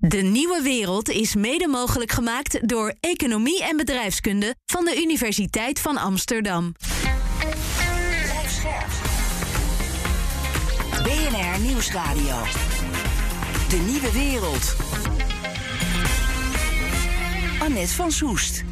De nieuwe wereld is mede mogelijk gemaakt door Economie en Bedrijfskunde van de Universiteit van Amsterdam. Blijf scherp. BNR Nieuwsradio. De nieuwe wereld. Annette van Soest.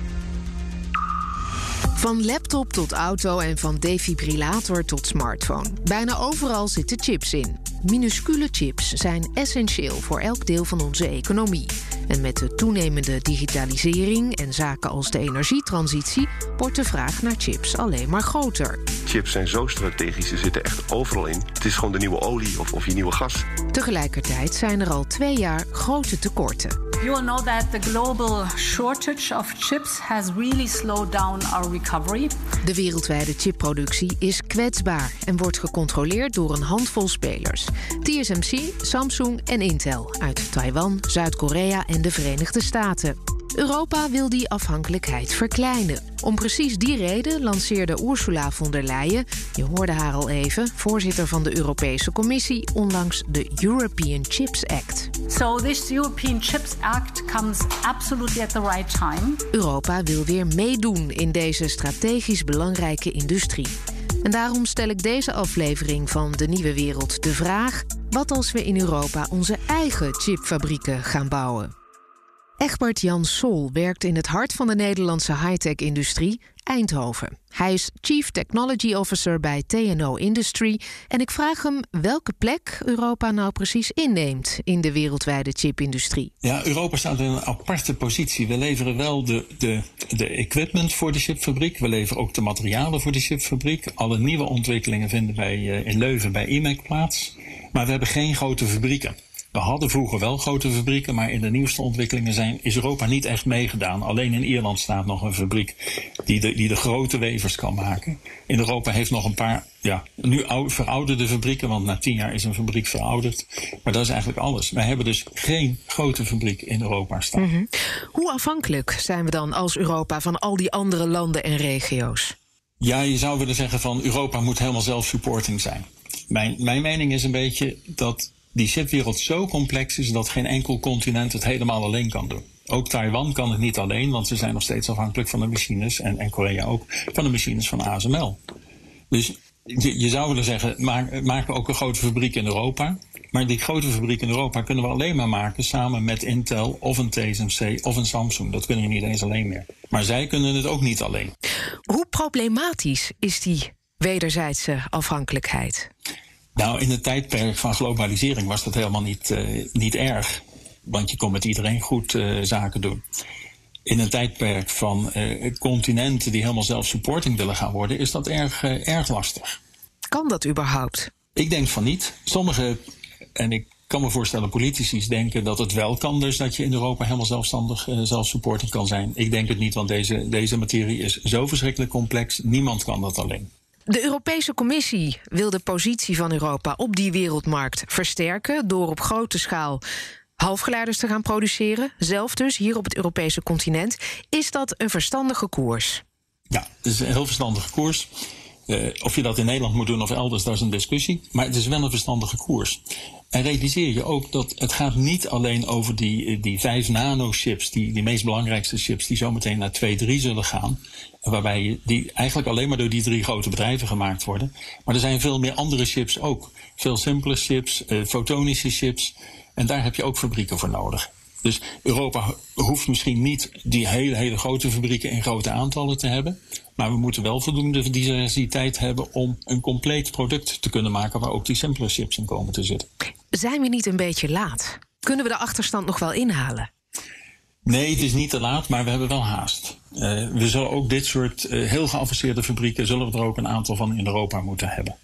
Van laptop tot auto en van defibrillator tot smartphone. Bijna overal zitten chips in. Minuscule chips zijn essentieel voor elk deel van onze economie. En met de toenemende digitalisering en zaken als de energietransitie wordt de vraag naar chips alleen maar groter. Chips zijn zo strategisch, ze zitten echt overal in. Het is gewoon de nieuwe olie of, of je nieuwe gas. Tegelijkertijd zijn er al twee jaar grote tekorten. You will know that the global shortage of chips has really slowed down our recovery. De wereldwijde chipproductie is kwetsbaar en wordt gecontroleerd door een handvol spelers. TSMC, Samsung en Intel uit Taiwan, Zuid-Korea en de Verenigde Staten. Europa wil die afhankelijkheid verkleinen. Om precies die reden lanceerde Ursula von der Leyen, je hoorde haar al even, voorzitter van de Europese Commissie, onlangs de European Chips Act. So this European Chips Act comes absolutely at the right time. Europa wil weer meedoen in deze strategisch belangrijke industrie. En daarom stel ik deze aflevering van De Nieuwe Wereld de vraag: wat als we in Europa onze eigen chipfabrieken gaan bouwen? Egbert Jan Sol werkt in het hart van de Nederlandse high-tech-industrie, Eindhoven. Hij is Chief Technology Officer bij TNO Industry en ik vraag hem welke plek Europa nou precies inneemt in de wereldwijde chipindustrie. Ja, Europa staat in een aparte positie. We leveren wel de, de, de equipment voor de chipfabriek, we leveren ook de materialen voor de chipfabriek. Alle nieuwe ontwikkelingen vinden wij eh, in Leuven bij IMEC plaats, maar we hebben geen grote fabrieken. We hadden vroeger wel grote fabrieken, maar in de nieuwste ontwikkelingen zijn, is Europa niet echt meegedaan. Alleen in Ierland staat nog een fabriek die de, die de grote wevers kan maken. In Europa heeft nog een paar ja, nu verouderde fabrieken, want na tien jaar is een fabriek verouderd. Maar dat is eigenlijk alles. Wij hebben dus geen grote fabriek in Europa staan. Mhm. Hoe afhankelijk zijn we dan als Europa van al die andere landen en regio's? Ja, je zou willen zeggen van Europa moet helemaal zelf-supporting zijn. Mijn, mijn mening is een beetje dat die chipwereld zo complex is dat geen enkel continent het helemaal alleen kan doen. Ook Taiwan kan het niet alleen, want ze zijn nog steeds afhankelijk van de machines, en, en Korea ook, van de machines van ASML. Dus je, zou willen zeggen, maak, maken we ook een grote fabriek in Europa. Maar die grote fabriek in Europa kunnen we alleen maar maken samen met Intel of een TSMC of een Samsung. Dat kunnen we niet eens alleen meer. Maar zij kunnen het ook niet alleen. Hoe problematisch is die wederzijdse afhankelijkheid? Nou, in het tijdperk van globalisering was dat helemaal niet, uh, niet erg. Want je kon met iedereen goed uh, zaken doen. In een tijdperk van uh, continenten die helemaal zelf-supporting willen gaan worden, is dat erg, erg lastig. Kan dat überhaupt? Ik denk van niet. Sommige, en ik kan me voorstellen, politici denken dat het wel kan, dus dat je in Europa helemaal zelfstandig zelf-supporting kan zijn. Ik denk het niet, want deze, deze materie is zo verschrikkelijk complex. Niemand kan dat alleen. De Europese Commissie wil de positie van Europa op die wereldmarkt versterken door op grote schaal halfgeleiders te gaan produceren, zelf dus hier op het Europese continent. Is dat een verstandige koers? Ja, het is een heel verstandige koers. Uh, of je dat in Nederland moet doen of elders, dat is een discussie. Maar het is wel een verstandige koers. En realiseer je ook dat het gaat niet alleen over die, die 5 nanochips, die, die meest belangrijkste chips, die zometeen naar 2, 3 zullen gaan. Waarbij die eigenlijk alleen maar door die drie grote bedrijven gemaakt worden. Maar er zijn veel meer andere chips ook. Veel simpele chips, uh, fotonische chips. En daar heb je ook fabrieken voor nodig. Dus Europa hoeft misschien niet die hele, hele grote fabrieken in grote aantallen te hebben. Maar we moeten wel voldoende diversiteit hebben om een compleet product te kunnen maken waar ook die simpele chips in komen te zitten. Zijn we niet een beetje laat? Kunnen we de achterstand nog wel inhalen? Nee, het is niet te laat, maar we hebben wel haast. Uh, we zullen ook dit soort uh, heel geavanceerde fabrieken, zullen we er ook een aantal van in Europa moeten hebben.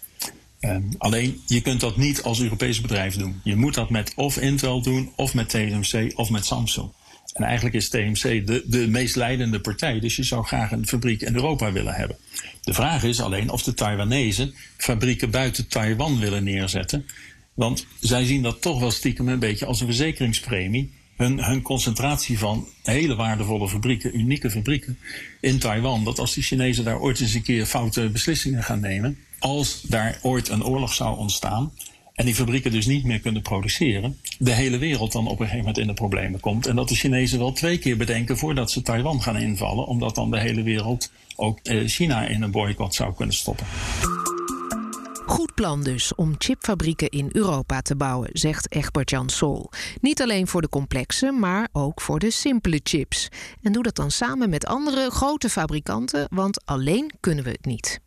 Uh, alleen, je kunt dat niet als Europees bedrijf doen. Je moet dat met of Intel doen, of met TSMC, of met Samsung. En eigenlijk is TMC de, de meest leidende partij, dus je zou graag een fabriek in Europa willen hebben. De vraag is alleen of de Taiwanese fabrieken buiten Taiwan willen neerzetten. Want zij zien dat toch wel stiekem een beetje als een verzekeringspremie. Hun, hun concentratie van hele waardevolle fabrieken, unieke fabrieken in Taiwan. Dat als de Chinezen daar ooit eens een keer foute beslissingen gaan nemen. Als daar ooit een oorlog zou ontstaan en die fabrieken dus niet meer kunnen produceren, de hele wereld dan op een gegeven moment in de problemen komt. En dat de Chinezen wel twee keer bedenken voordat ze Taiwan gaan invallen, omdat dan de hele wereld ook eh, China in een boycott zou kunnen stoppen. Goed plan dus om chipfabrieken in Europa te bouwen, zegt Egbert-Jan Sol. Niet alleen voor de complexe, maar ook voor de simpele chips. En doe dat dan samen met andere grote fabrikanten, want alleen kunnen we het niet.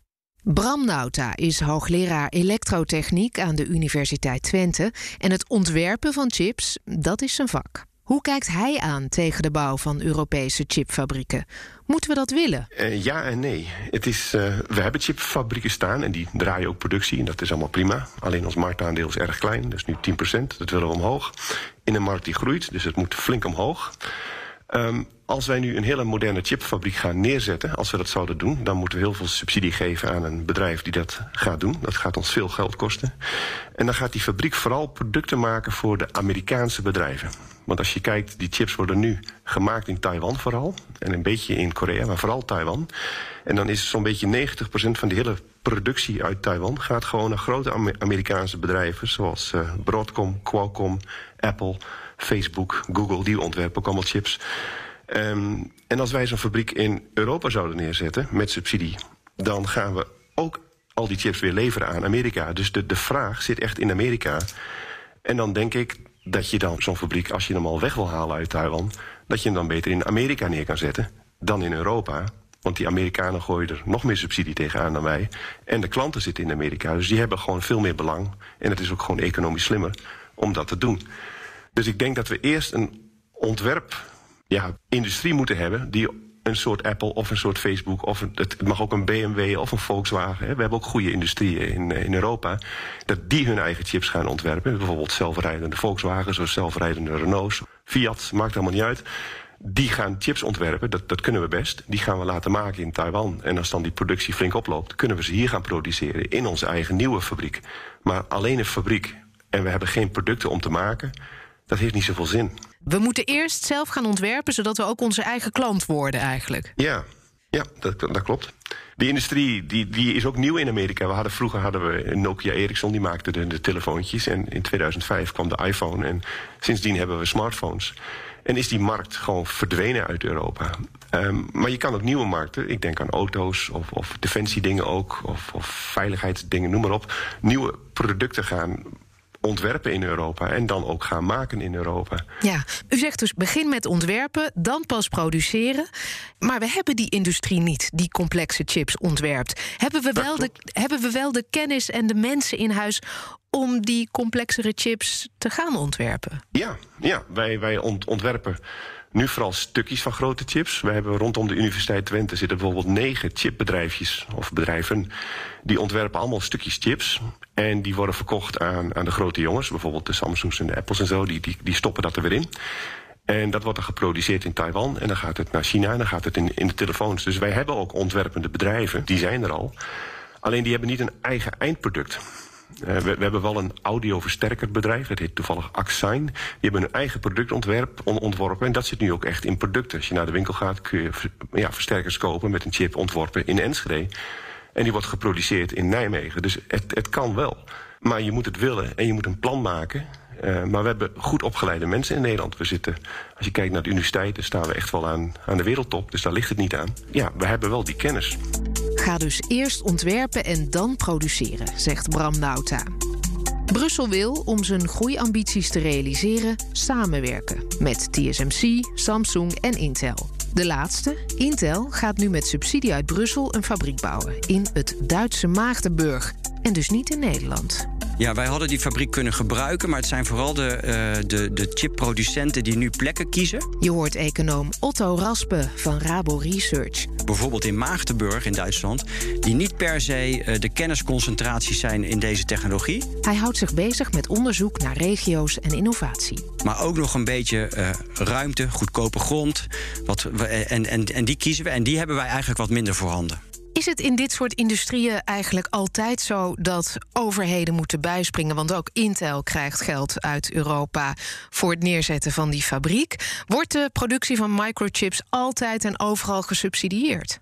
Bram Nauta is hoogleraar elektrotechniek aan de Universiteit Twente. En het ontwerpen van chips, dat is zijn vak. Hoe kijkt hij aan tegen de bouw van Europese chipfabrieken? Moeten we dat willen? Uh, ja en nee. Het is, uh, we hebben chipfabrieken staan en die draaien ook productie. En dat is allemaal prima. Alleen ons marktaandeel is erg klein. Is nu 10%. Dat willen we omhoog. In een markt die groeit, dus het moet flink omhoog. Um, als wij nu een hele moderne chipfabriek gaan neerzetten, als we dat zouden doen, dan moeten we heel veel subsidie geven aan een bedrijf die dat gaat doen. Dat gaat ons veel geld kosten. En dan gaat die fabriek vooral producten maken voor de Amerikaanse bedrijven. Want als je kijkt, die chips worden nu gemaakt in Taiwan vooral. En een beetje in Korea, maar vooral Taiwan. En dan is zo'n beetje 90% van de hele productie uit Taiwan... gaat gewoon naar grote Amerikaanse bedrijven... zoals uh, Broadcom, Qualcomm, Apple, Facebook, Google. Die ontwerpen ook allemaal chips. Um, en als wij zo'n fabriek in Europa zouden neerzetten met subsidie... dan gaan we ook al die chips weer leveren aan Amerika. Dus de, de vraag zit echt in Amerika. En dan denk ik dat je dan zo'n fabriek, als je hem al weg wil halen uit Taiwan... dat je hem dan beter in Amerika neer kan zetten dan in Europa. Want die Amerikanen gooien er nog meer subsidie tegenaan dan wij. En de klanten zitten in Amerika, dus die hebben gewoon veel meer belang. En het is ook gewoon economisch slimmer om dat te doen. Dus ik denk dat we eerst een ontwerp ja, industrie moeten hebben... die een soort Apple of een soort Facebook... of het mag ook een BMW of een Volkswagen. Hè. We hebben ook goede industrieën in, eh, in Europa... dat die hun eigen chips gaan ontwerpen. Bijvoorbeeld zelfrijdende Volkswagens of zelfrijdende Renaults. Fiat, maakt allemaal niet uit. Die gaan chips ontwerpen, dat, dat kunnen we best. Die gaan we laten maken in Taiwan. En als dan die productie flink oploopt... kunnen we ze hier gaan produceren in onze eigen nieuwe fabriek. Maar alleen een fabriek en we hebben geen producten om te maken... dat heeft niet zoveel zin. We moeten eerst zelf gaan ontwerpen, zodat we ook onze eigen klant worden eigenlijk. Ja, ja dat, dat klopt. Die industrie die, die is ook nieuw in Amerika. We hadden, vroeger hadden we Nokia Ericsson, die maakte de, de telefoontjes. En in 2005 kwam de iPhone en sindsdien hebben we smartphones. En is die markt gewoon verdwenen uit Europa. Um, maar je kan ook nieuwe markten, ik denk aan auto's of, of defensiedingen ook... Of, of veiligheidsdingen, noem maar op, nieuwe producten gaan ontwerpen in Europa en dan ook gaan maken in Europa. Ja, u zegt dus begin met ontwerpen, dan pas produceren. Maar we hebben die industrie niet, die complexe chips ontwerpt. Hebben we, wel de, hebben we wel de kennis en de mensen in huis om die complexere chips te gaan ontwerpen? Ja, ja wij, wij ontwerpen nu vooral stukjes van grote chips. We hebben rondom de Universiteit Twente zitten bijvoorbeeld negen chipbedrijfjes of bedrijven. Die ontwerpen allemaal stukjes chips. En die worden verkocht aan, aan de grote jongens. Bijvoorbeeld de Samsungs en de Apples en zo. Die, die, die stoppen dat er weer in. En dat wordt dan geproduceerd in Taiwan. En dan gaat het naar China en dan gaat het in, in de telefoons. Dus wij hebben ook ontwerpende bedrijven. Die zijn er al. Alleen die hebben niet een eigen eindproduct. Uh, we, we, hebben wel een audioversterkerbedrijf, dat heet toevallig Axine. Die hebben een eigen productontwerp on, ontworpen en dat zit nu ook echt in producten. Als je naar de winkel gaat kun je ja, versterkers kopen met een chip ontworpen in Enschede. En die wordt geproduceerd in Nijmegen. Dus het, het kan wel. Maar je moet het willen en je moet een plan maken. Uh, maar we hebben goed opgeleide mensen in Nederland. We zitten, als je kijkt naar de universiteiten, staan we echt wel aan, aan de wereldtop. Dus daar ligt het niet aan. Ja, we hebben wel die kennis. Ga dus eerst ontwerpen en dan produceren, zegt Bram Nauta. Brussel wil, om zijn groeiambities te realiseren, samenwerken met TSMC, Samsung en Intel. De laatste, Intel, gaat nu met subsidie uit Brussel een fabriek bouwen in het Duitse Maagdenburg en dus niet in Nederland. Ja, wij hadden die fabriek kunnen gebruiken, maar het zijn vooral de, uh, de, de chipproducenten die nu plekken kiezen. Je hoort econoom Otto Raspe van Rabo Research. Bijvoorbeeld in Maagdenburg in Duitsland, die niet per se uh, de kennisconcentraties zijn in deze technologie. Hij houdt zich bezig met onderzoek naar regio's en innovatie. Maar ook nog een beetje uh, ruimte, goedkope grond. Wat we, en, en, en die kiezen we en die hebben wij eigenlijk wat minder voorhanden. Is het in dit soort industrieën eigenlijk altijd zo dat overheden moeten bijspringen? Want ook Intel krijgt geld uit Europa voor het neerzetten van die fabriek. Wordt de productie van microchips altijd en overal gesubsidieerd?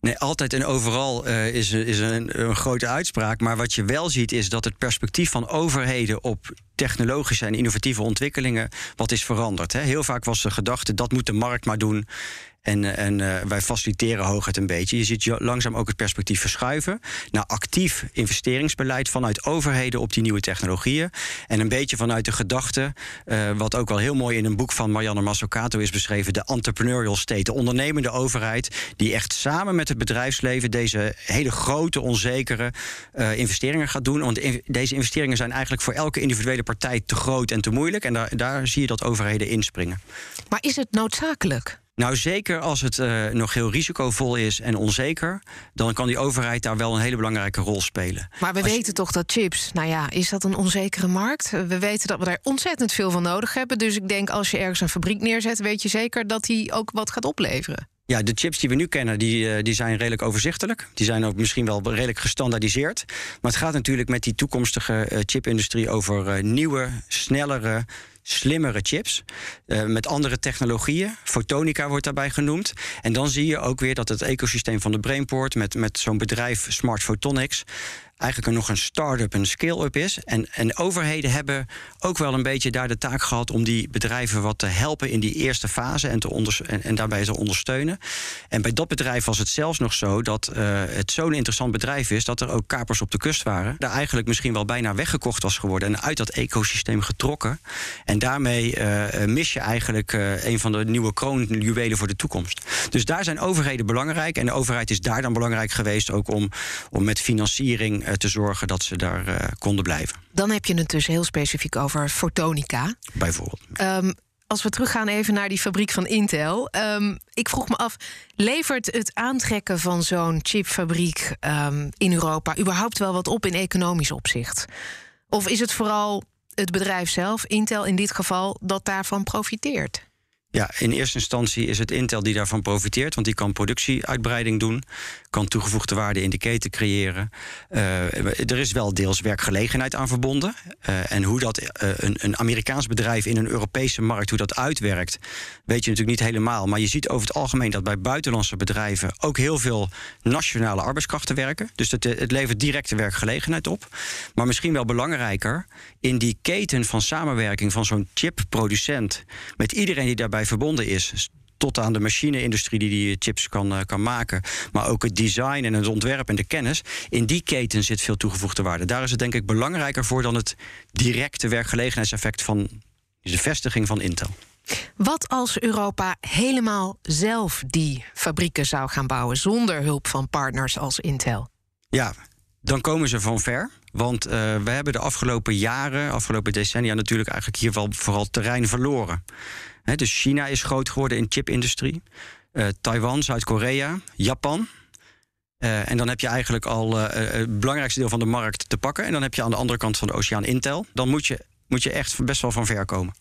Nee, altijd en overal uh, is, is een, een, grote uitspraak. Maar wat je wel ziet is dat het perspectief van overheden op technologische en innovatieve ontwikkelingen wat is veranderd. Hè. Heel vaak was de gedachte dat moet de markt maar doen. En, eh, en uh, wij faciliteren hooguit een beetje. Je ziet langzaam ook het perspectief verschuiven naar actief investeringsbeleid vanuit overheden op die nieuwe technologieën. En een beetje vanuit de gedachte, uh, wat ook wel heel mooi in een boek van Marianne Mazzucato is beschreven, de entrepreneurial state, de ondernemende overheid, die echt samen met het bedrijfsleven deze hele grote, onzekere investeringen gaat doen. Want deze investeringen zijn eigenlijk voor elke individuele partij te groot en te moeilijk. En daar, daar zie je dat overheden inspringen. Maar is het noodzakelijk? Nou, zeker als het uh, nog heel risicovol is en onzeker, dan kan die overheid daar wel een hele belangrijke rol spelen. Maar we Als weten toch dat chips, nou ja, is dat een onzekere markt? We weten dat we daar ontzettend veel van nodig hebben. Dus ik denk als je ergens een fabriek neerzet, weet je zeker dat die ook wat gaat opleveren. Ja, de chips die we nu kennen, die, uh, die zijn redelijk overzichtelijk. Die zijn ook misschien wel redelijk gestandaardiseerd. Maar het gaat natuurlijk met die toekomstige uh, chipindustrie over uh, nieuwe, snellere, slimmere chips. Met andere technologieën. Fotonica wordt daarbij genoemd. En dan zie je ook weer dat het ecosysteem van de Brainport... met, met zo'n bedrijf Smart Photonics eigenlijk nog een start-up, een scale-up is. En, en overheden hebben ook wel een beetje daar de taak gehad om die bedrijven wat te helpen in die eerste fase en, te onder, en, daarbij te ondersteunen. En bij dat bedrijf was het zelfs nog zo dat uh, het zo'n interessant bedrijf is dat er ook kapers op de kust waren. Daar eigenlijk misschien wel bijna weggekocht was geworden en uit dat ecosysteem getrokken. En daarmee uh, mis je eigenlijk een van de nieuwe kroonjuwelen voor de toekomst. Dus daar zijn overheden belangrijk. En de overheid is daar dan belangrijk geweest ook om, om met financiering te zorgen dat ze daar uh, konden blijven. Dan heb je het dus heel specifiek over fotonica. Bijvoorbeeld. Um, als we teruggaan even naar die fabriek van Intel. Um, ik vroeg me af, levert het aantrekken van zo'n chipfabriek um, in Europa überhaupt wel wat op in economisch opzicht? Of is het vooral het bedrijf zelf, Intel in dit geval, dat daarvan profiteert? Ja, in eerste instantie is het Intel die daarvan profiteert, want die kan productieuitbreiding doen, kan toegevoegde waarde in de keten creëren. Uh, er is wel deels werkgelegenheid aan verbonden. Uh, en hoe dat uh, een, een, Amerikaans bedrijf in een Europese markt, hoe dat uitwerkt, weet je natuurlijk niet helemaal. Maar je ziet over het algemeen dat bij buitenlandse bedrijven ook heel veel nationale arbeidskrachten werken. Dus het levert directe werkgelegenheid op. Maar misschien wel belangrijker, in die keten van samenwerking van zo'n chipproducent met iedereen die daarbij verbonden is, tot aan de machine-industrie die die chips kan, uh, kan maken. Maar ook het design en het ontwerp en de kennis. In die keten zit veel toegevoegde waarde. Daar is het denk ik belangrijker voor dan het directe werkgelegenheidseffect van de vestiging van Intel. Wat als Europa helemaal zelf die fabrieken zou gaan bouwen zonder hulp van partners als Intel? Ja, dan komen ze van ver. Want uh, we hebben de afgelopen jaren, afgelopen decennia natuurlijk eigenlijk hier wel vooral terrein verloren. Dus China is groot geworden in chipindustrie. Uh, Taiwan, Zuid-Korea, Japan. Uh, en dan heb je eigenlijk al uh, het belangrijkste deel van de markt te pakken. En dan heb je aan de andere kant van de oceaan Intel. Dan moet je, moet je echt best wel van ver komen.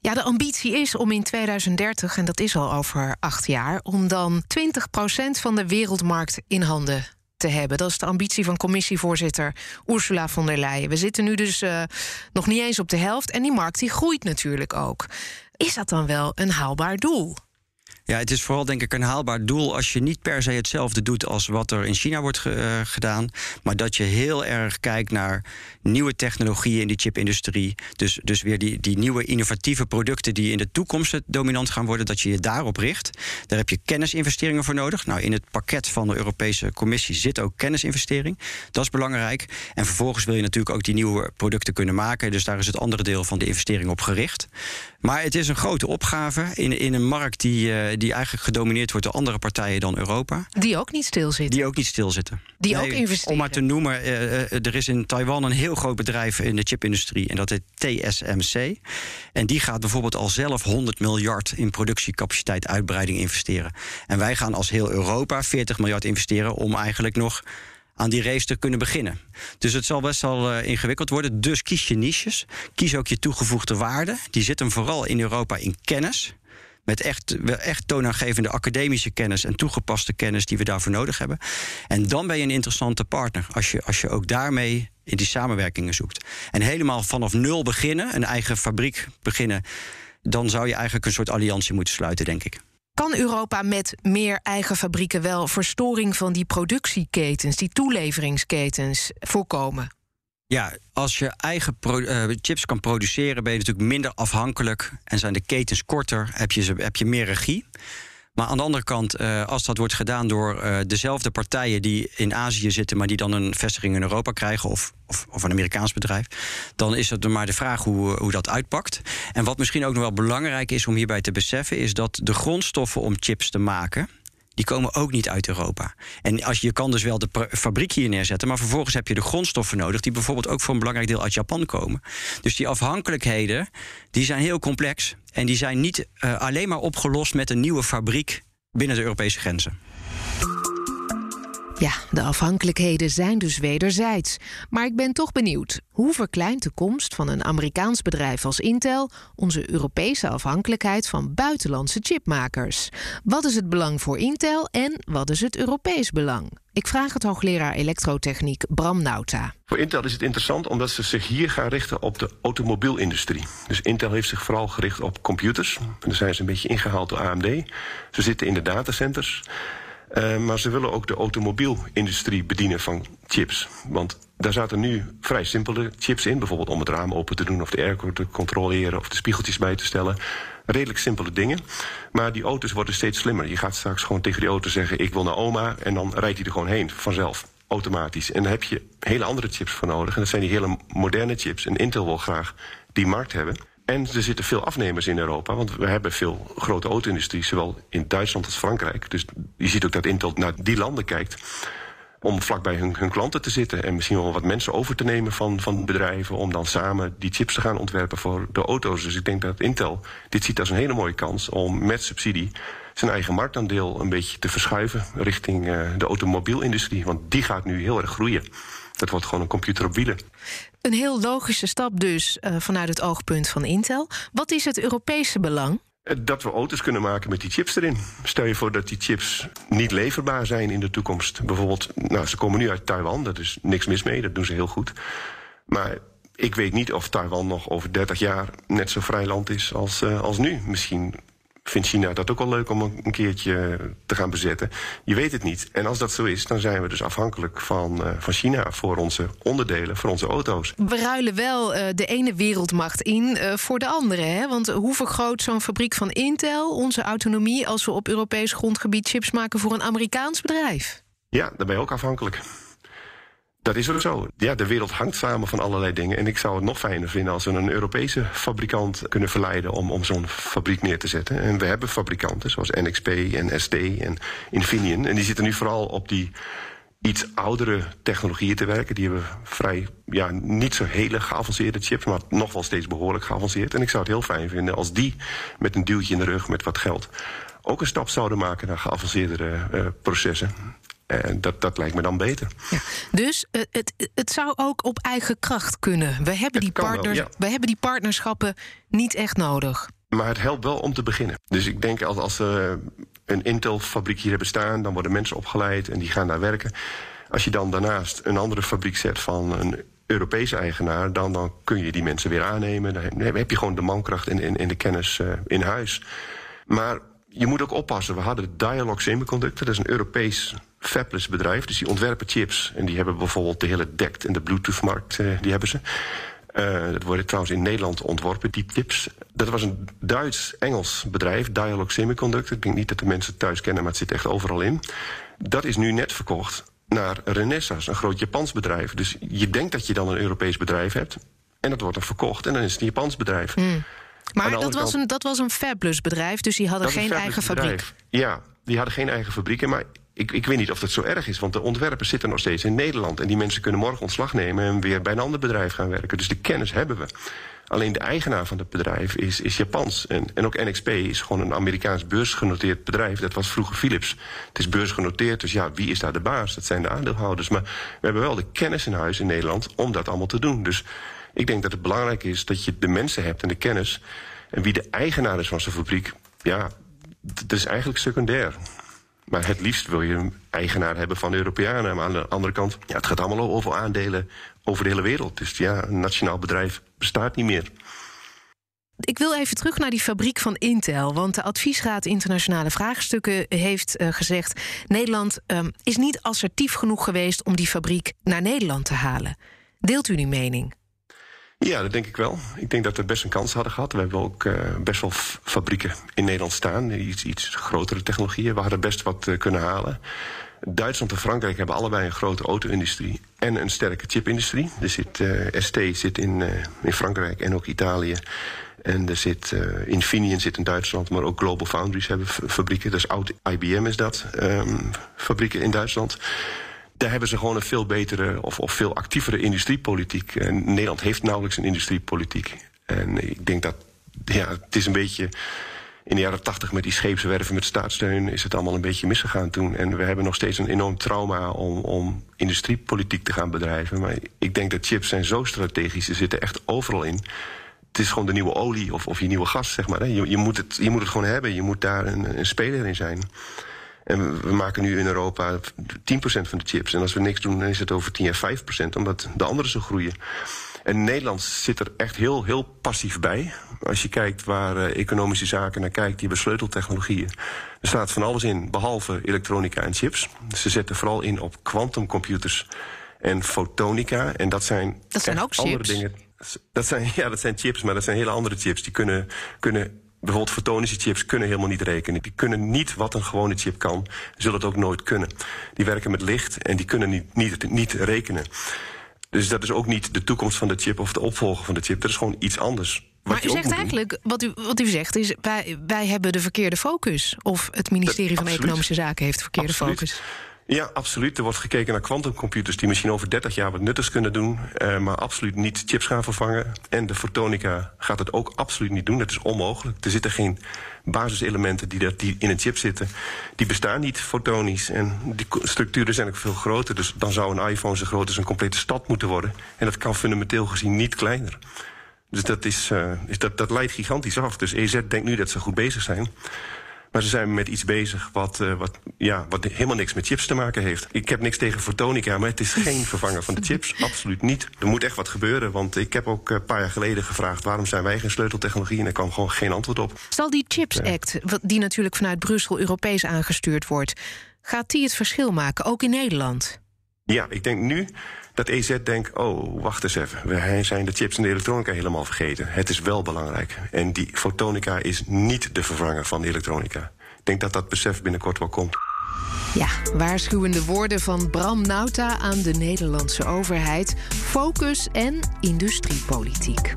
Ja, de ambitie is om in 2030, en dat is al over acht jaar, om dan 20% van de wereldmarkt in handen te hebben. Dat is de ambitie van commissievoorzitter Ursula von der Leyen. We zitten nu dus nog niet eens op de helft en die markt die groeit natuurlijk ook. Is dat dan wel een haalbaar doel? Ja, het is vooral denk ik een haalbaar doel als je niet per se hetzelfde doet als wat er in China wordt ge, uh, gedaan. Maar dat je heel erg kijkt naar nieuwe technologieën in die chipindustrie. Dus, dus weer die, die nieuwe innovatieve producten die in de toekomst dominant gaan worden, dat je je daarop richt. Daar heb je kennisinvesteringen voor nodig. Nou, in het pakket van de Europese Commissie zit ook kennisinvestering. Dat is belangrijk. En vervolgens wil je natuurlijk ook die nieuwe producten kunnen maken. Dus daar is het andere deel van de investering op gericht. Maar het is een grote opgave in, in een markt die, uh, die eigenlijk gedomineerd wordt door andere partijen dan Europa. Die ook niet stilzitten. Die ook niet stilzitten. Die nee, ook investeren. Om maar te noemen, uh, uh, er is in Taiwan een heel groot bedrijf in de chipindustrie en dat heet TSMC. En die gaat bijvoorbeeld al zelf 100 miljard in productiecapaciteit uitbreiding investeren. En wij gaan als heel Europa 40 miljard investeren om eigenlijk nog aan die race te kunnen beginnen. Dus het zal best wel uh, ingewikkeld worden. Dus kies je niches. Kies ook je toegevoegde waarde. Die zit hem vooral in Europa in kennis. Met echt, echt toonaangevende academische kennis en toegepaste kennis die we daarvoor nodig hebben. En dan ben je een interessante partner. Als je, als je ook daarmee in die samenwerkingen zoekt. En helemaal vanaf nul beginnen, een eigen fabriek beginnen. Dan zou je eigenlijk een soort alliantie moeten sluiten, denk ik. Kan Europa met meer eigen fabrieken wel verstoring van die productieketens, die toeleveringsketens voorkomen? Ja, als je eigen uh, chips kan produceren, ben je natuurlijk minder afhankelijk en zijn de ketens korter, heb je, heb je meer regie. Maar aan de andere kant, uh, als dat wordt gedaan door uh, dezelfde partijen die in Azië zitten, maar die dan een vestiging in Europa krijgen, of, of, of, een Amerikaans bedrijf, dan is het maar de vraag hoe, hoe dat uitpakt. En wat misschien ook nog wel belangrijk is om hierbij te beseffen, is dat de grondstoffen om chips te maken, die komen ook niet uit Europa. En als je, kan dus wel de fabriek hier neerzetten, maar vervolgens heb je de grondstoffen nodig, die bijvoorbeeld ook voor een belangrijk deel uit Japan komen. Dus die afhankelijkheden, die zijn heel complex. En die zijn niet uh, alleen maar opgelost met een nieuwe fabriek binnen de Europese grenzen. Ja, de afhankelijkheden zijn dus wederzijds. Maar ik ben toch benieuwd. Hoe verkleint de komst van een Amerikaans bedrijf als Intel onze Europese afhankelijkheid van buitenlandse chipmakers? Wat is het belang voor Intel en wat is het Europees belang? Ik vraag het hoogleraar elektrotechniek Bram Nauta. Voor Intel is het interessant omdat ze zich hier gaan richten op de automobielindustrie. Dus Intel heeft zich vooral gericht op computers. En daar zijn ze een beetje ingehaald door AMD. Ze zitten in de datacenters. Uh, maar ze willen ook de automobielindustrie bedienen van chips. Want daar zaten nu vrij simpele chips in. Bijvoorbeeld om het raam open te doen of de airco te controleren of de spiegeltjes bij te stellen. Redelijk simpele dingen. Maar die auto's worden steeds slimmer. Je gaat straks gewoon tegen die auto zeggen: Ik wil naar oma. En dan rijdt hij er gewoon heen vanzelf. Automatisch. En daar heb je hele andere chips voor nodig. En dat zijn die hele moderne chips. En Intel wil graag die markt hebben. En er zitten veel afnemers in Europa, want we hebben veel grote auto-industrie, zowel in Duitsland als Frankrijk. Dus je ziet ook dat Intel naar die landen kijkt om vlakbij hun, hun klanten te zitten en misschien wel wat mensen over te nemen van, van bedrijven om dan samen die chips te gaan ontwerpen voor de auto's. Dus ik denk dat Intel dit ziet als een hele mooie kans om met subsidie zijn eigen marktaandeel een beetje te verschuiven richting uh, de automobielindustrie, want die gaat nu heel erg groeien. Dat wordt gewoon een computer op wielen. Een heel logische stap dus uh, vanuit het oogpunt van Intel. Wat is het Europese belang? Eh, dat we auto's kunnen maken met die chips erin. Stel je voor dat die chips niet leverbaar zijn in de toekomst. Bijvoorbeeld, nou, ze komen nu uit Taiwan, daar is niks mis mee, dat doen ze heel goed. Maar ik weet niet of Taiwan nog over 30 jaar net zo vrij land is als, uh, als nu. Misschien vindt China dat ook wel leuk om een keertje te gaan bezetten. Je weet het niet. En als dat zo is, dan zijn we dus afhankelijk van, uh, van China voor onze onderdelen, voor onze auto's. We ruilen wel uh, de ene wereldmacht in uh, voor de andere. Hè? Want hoe vergroot zo'n fabriek van Intel onze autonomie als we op Europees grondgebied chips maken voor een Amerikaans bedrijf? Ja, daar ben je ook afhankelijk. Dat is ook zo. Ja, de wereld hangt samen van allerlei dingen. En ik zou het nog fijner vinden als we een Europese fabrikant kunnen verleiden om, om zo'n fabriek neer te zetten. En we hebben fabrikanten zoals NXP en ST en Infineon. En die zitten nu vooral op die iets oudere technologieën te werken. Die hebben vrij, ja, niet zo hele geavanceerde chips, maar nog wel steeds behoorlijk geavanceerd. En ik zou het heel fijn vinden als die met een duwtje in de rug, met wat geld, ook een stap zouden maken naar geavanceerdere uh, processen. En dat, dat lijkt me dan beter. Ja, dus uh, het, het zou ook op eigen kracht kunnen. We hebben, die partners, wel, ja. we hebben die partnerschappen niet echt nodig. Maar het helpt wel om te beginnen. Dus ik denk als, als we een Intel-fabriek hier hebben staan, dan worden mensen opgeleid en die gaan daar werken. Als je dan daarnaast een andere fabriek zet van een Europese eigenaar, dan, dan kun je die mensen weer aannemen. Dan heb je gewoon de mankracht en, en, en de kennis uh, in huis. Maar je moet ook oppassen. We hadden Dialog Semiconductor, dat is een Europees fabless bedrijf. Dus die ontwerpen chips. En die hebben bijvoorbeeld de hele DECT en de Bluetooth-markt, uh, die hebben ze. Uh, dat worden trouwens in Nederland ontworpen, die chips. Dat was een Duits-Engels bedrijf, Dialog Semiconductor. Ik denk niet dat de mensen het thuis kennen, maar het zit echt overal in. Dat is nu net verkocht naar Renesas, een groot Japans bedrijf. Dus je denkt dat je dan een Europees bedrijf hebt. En dat wordt dan verkocht en dan is het een Japans bedrijf. Mm. Maar dat was, een, dat was een fabless bedrijf, dus die hadden geen eigen fabriek. Bedrijf. Ja, die hadden geen eigen fabrieken. Maar ik, ik weet niet of dat zo erg is, want de ontwerpers zitten nog steeds in Nederland. En die mensen kunnen morgen ontslag nemen en weer bij een ander bedrijf gaan werken. Dus de kennis hebben we. Alleen de eigenaar van het bedrijf is, is Japans. En, en ook NXP is gewoon een Amerikaans beursgenoteerd bedrijf. Dat was vroeger Philips. Het is beursgenoteerd, dus ja, wie is daar de baas? Dat zijn de aandeelhouders. Maar we hebben wel de kennis in huis in Nederland om dat allemaal te doen. Dus ik denk dat het belangrijk is dat je de mensen hebt en de kennis. En wie de eigenaar is van zijn fabriek, ja, dat is eigenlijk secundair. Maar het liefst wil je een eigenaar hebben van de Europeanen. Maar aan de andere kant, ja, het gaat allemaal over aandelen over de hele wereld. Dus ja, een nationaal bedrijf bestaat niet meer. Ik wil even terug naar die fabriek van Intel. Want de Adviesraad Internationale Vraagstukken heeft uh, gezegd... Nederland um, is niet assertief genoeg geweest om die fabriek naar Nederland te halen. Deelt u die mening? Ja, dat denk ik wel. Ik denk dat we best een kans hadden gehad. We hebben ook uh, best wel fabrieken in Nederland staan. Iets, iets grotere technologieën. We hadden best wat uh, kunnen halen. Duitsland en Frankrijk hebben allebei een grote auto-industrie en een sterke chipindustrie. Er zit, uh, ST zit in, in Frankrijk en ook Italië. En er zit uh, Infineon zit in Duitsland, maar ook Global Foundries hebben fabrieken. Dus oud IBM is dat, um, fabrieken in Duitsland. Daar hebben ze gewoon een veel betere of, of veel actievere industriepolitiek. En Nederland heeft nauwelijks een industriepolitiek. En ik denk dat ja, het is een beetje in de jaren tachtig met die scheepswerven met staatssteun is het allemaal een beetje misgegaan toen. En we hebben nog steeds een enorm trauma om, om industriepolitiek te gaan bedrijven. Maar ik denk dat chips zijn zo strategisch, ze zitten echt overal in. Het is gewoon de nieuwe olie of, of je nieuwe gas, zeg maar. Je, je, moet het, je moet het gewoon hebben, je moet daar een, een speler in zijn. En we maken nu in Europa 10% van de chips. En als we niks doen, dan is het over 10 à 5%, omdat de anderen zo groeien. En Nederland zit er echt heel, heel passief bij. Als je kijkt waar uh, economische zaken naar kijkt, die hebben sleuteltechnologieën. Er staat van alles in, behalve elektronica en chips. Ze zetten vooral in op quantumcomputers en fotonica. En dat zijn, dat zijn ook andere chips. dingen. Dat zijn, ja, dat zijn chips, maar dat zijn hele andere chips. Die kunnen, kunnen bijvoorbeeld fotonische chips kunnen helemaal niet rekenen. Die kunnen niet wat een gewone chip kan, zullen het ook nooit kunnen. Die werken met licht en die kunnen niet, niet, niet rekenen. Dus dat is ook niet de toekomst van de chip of de opvolger van de chip. Dat is gewoon iets anders. Maar u zegt eigenlijk, wat u, wat u zegt is, wij, wij hebben de verkeerde focus. Of het ministerie Dat- van absoluut. Economische Zaken heeft de verkeerde Absoluut. focus. Ja, absoluut. Er wordt gekeken naar quantumcomputers die misschien over 30 jaar wat nuttigs kunnen doen, eh, maar absoluut niet chips gaan vervangen. En de fotonica gaat het ook absoluut niet doen. Dat is onmogelijk. Er zitten geen basiselementen die, dat, die in een chip zitten. Die bestaan niet fotonisch. En die structuren zijn ook veel groter. Dus dan zou een iPhone zo groot als een complete stad moeten worden. En dat kan fundamenteel gezien niet kleiner. Dus dat, is, eh, is dat, dat leidt gigantisch af. Dus EZ denkt nu dat ze goed bezig zijn. Maar ze zijn met iets bezig wat, eh, wat, ja, wat helemaal niks met chips te maken heeft. Ik heb niks tegen fotonica, maar het is geen vervanger van de chips. Absoluut niet. Er moet echt wat gebeuren. Want ik heb ook eh, een paar jaar geleden gevraagd... waarom zijn wij geen sleuteltechnologie? En er kwam gewoon geen antwoord op. Zal die Chips Act, wat- die natuurlijk vanuit Brussel Europees aangestuurd wordt, gaat die het verschil maken, ook in Nederland? Ja, ik denk nu dat EZ denkt... oh, wacht eens even. We zijn de chips en de elektronica helemaal vergeten. Het is wel belangrijk. En die fotonica is niet de vervanger van de elektronica. Ik denk dat dat besef binnenkort wel komt. Ja, waarschuwende woorden van Bram Nauta aan de Nederlandse overheid. Focus en industriepolitiek.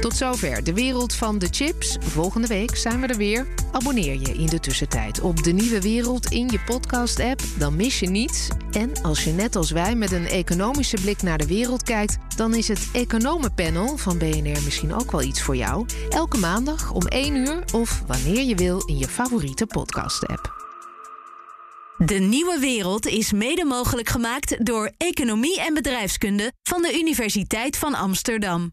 Tot zover de wereld van de chips. Volgende week zijn we er weer. Abonneer je in de tussentijd op de nieuwe wereld in je podcast-app. Dan mis je niets. En als je net als wij met een economische blik naar de wereld kijkt, dan is het Economenpanel van BNR misschien ook wel iets voor jou. Elke maandag om 1 uur of wanneer je wil in je favoriete podcast-app. De nieuwe wereld is mede mogelijk gemaakt door Economie en Bedrijfskunde van de Universiteit van Amsterdam.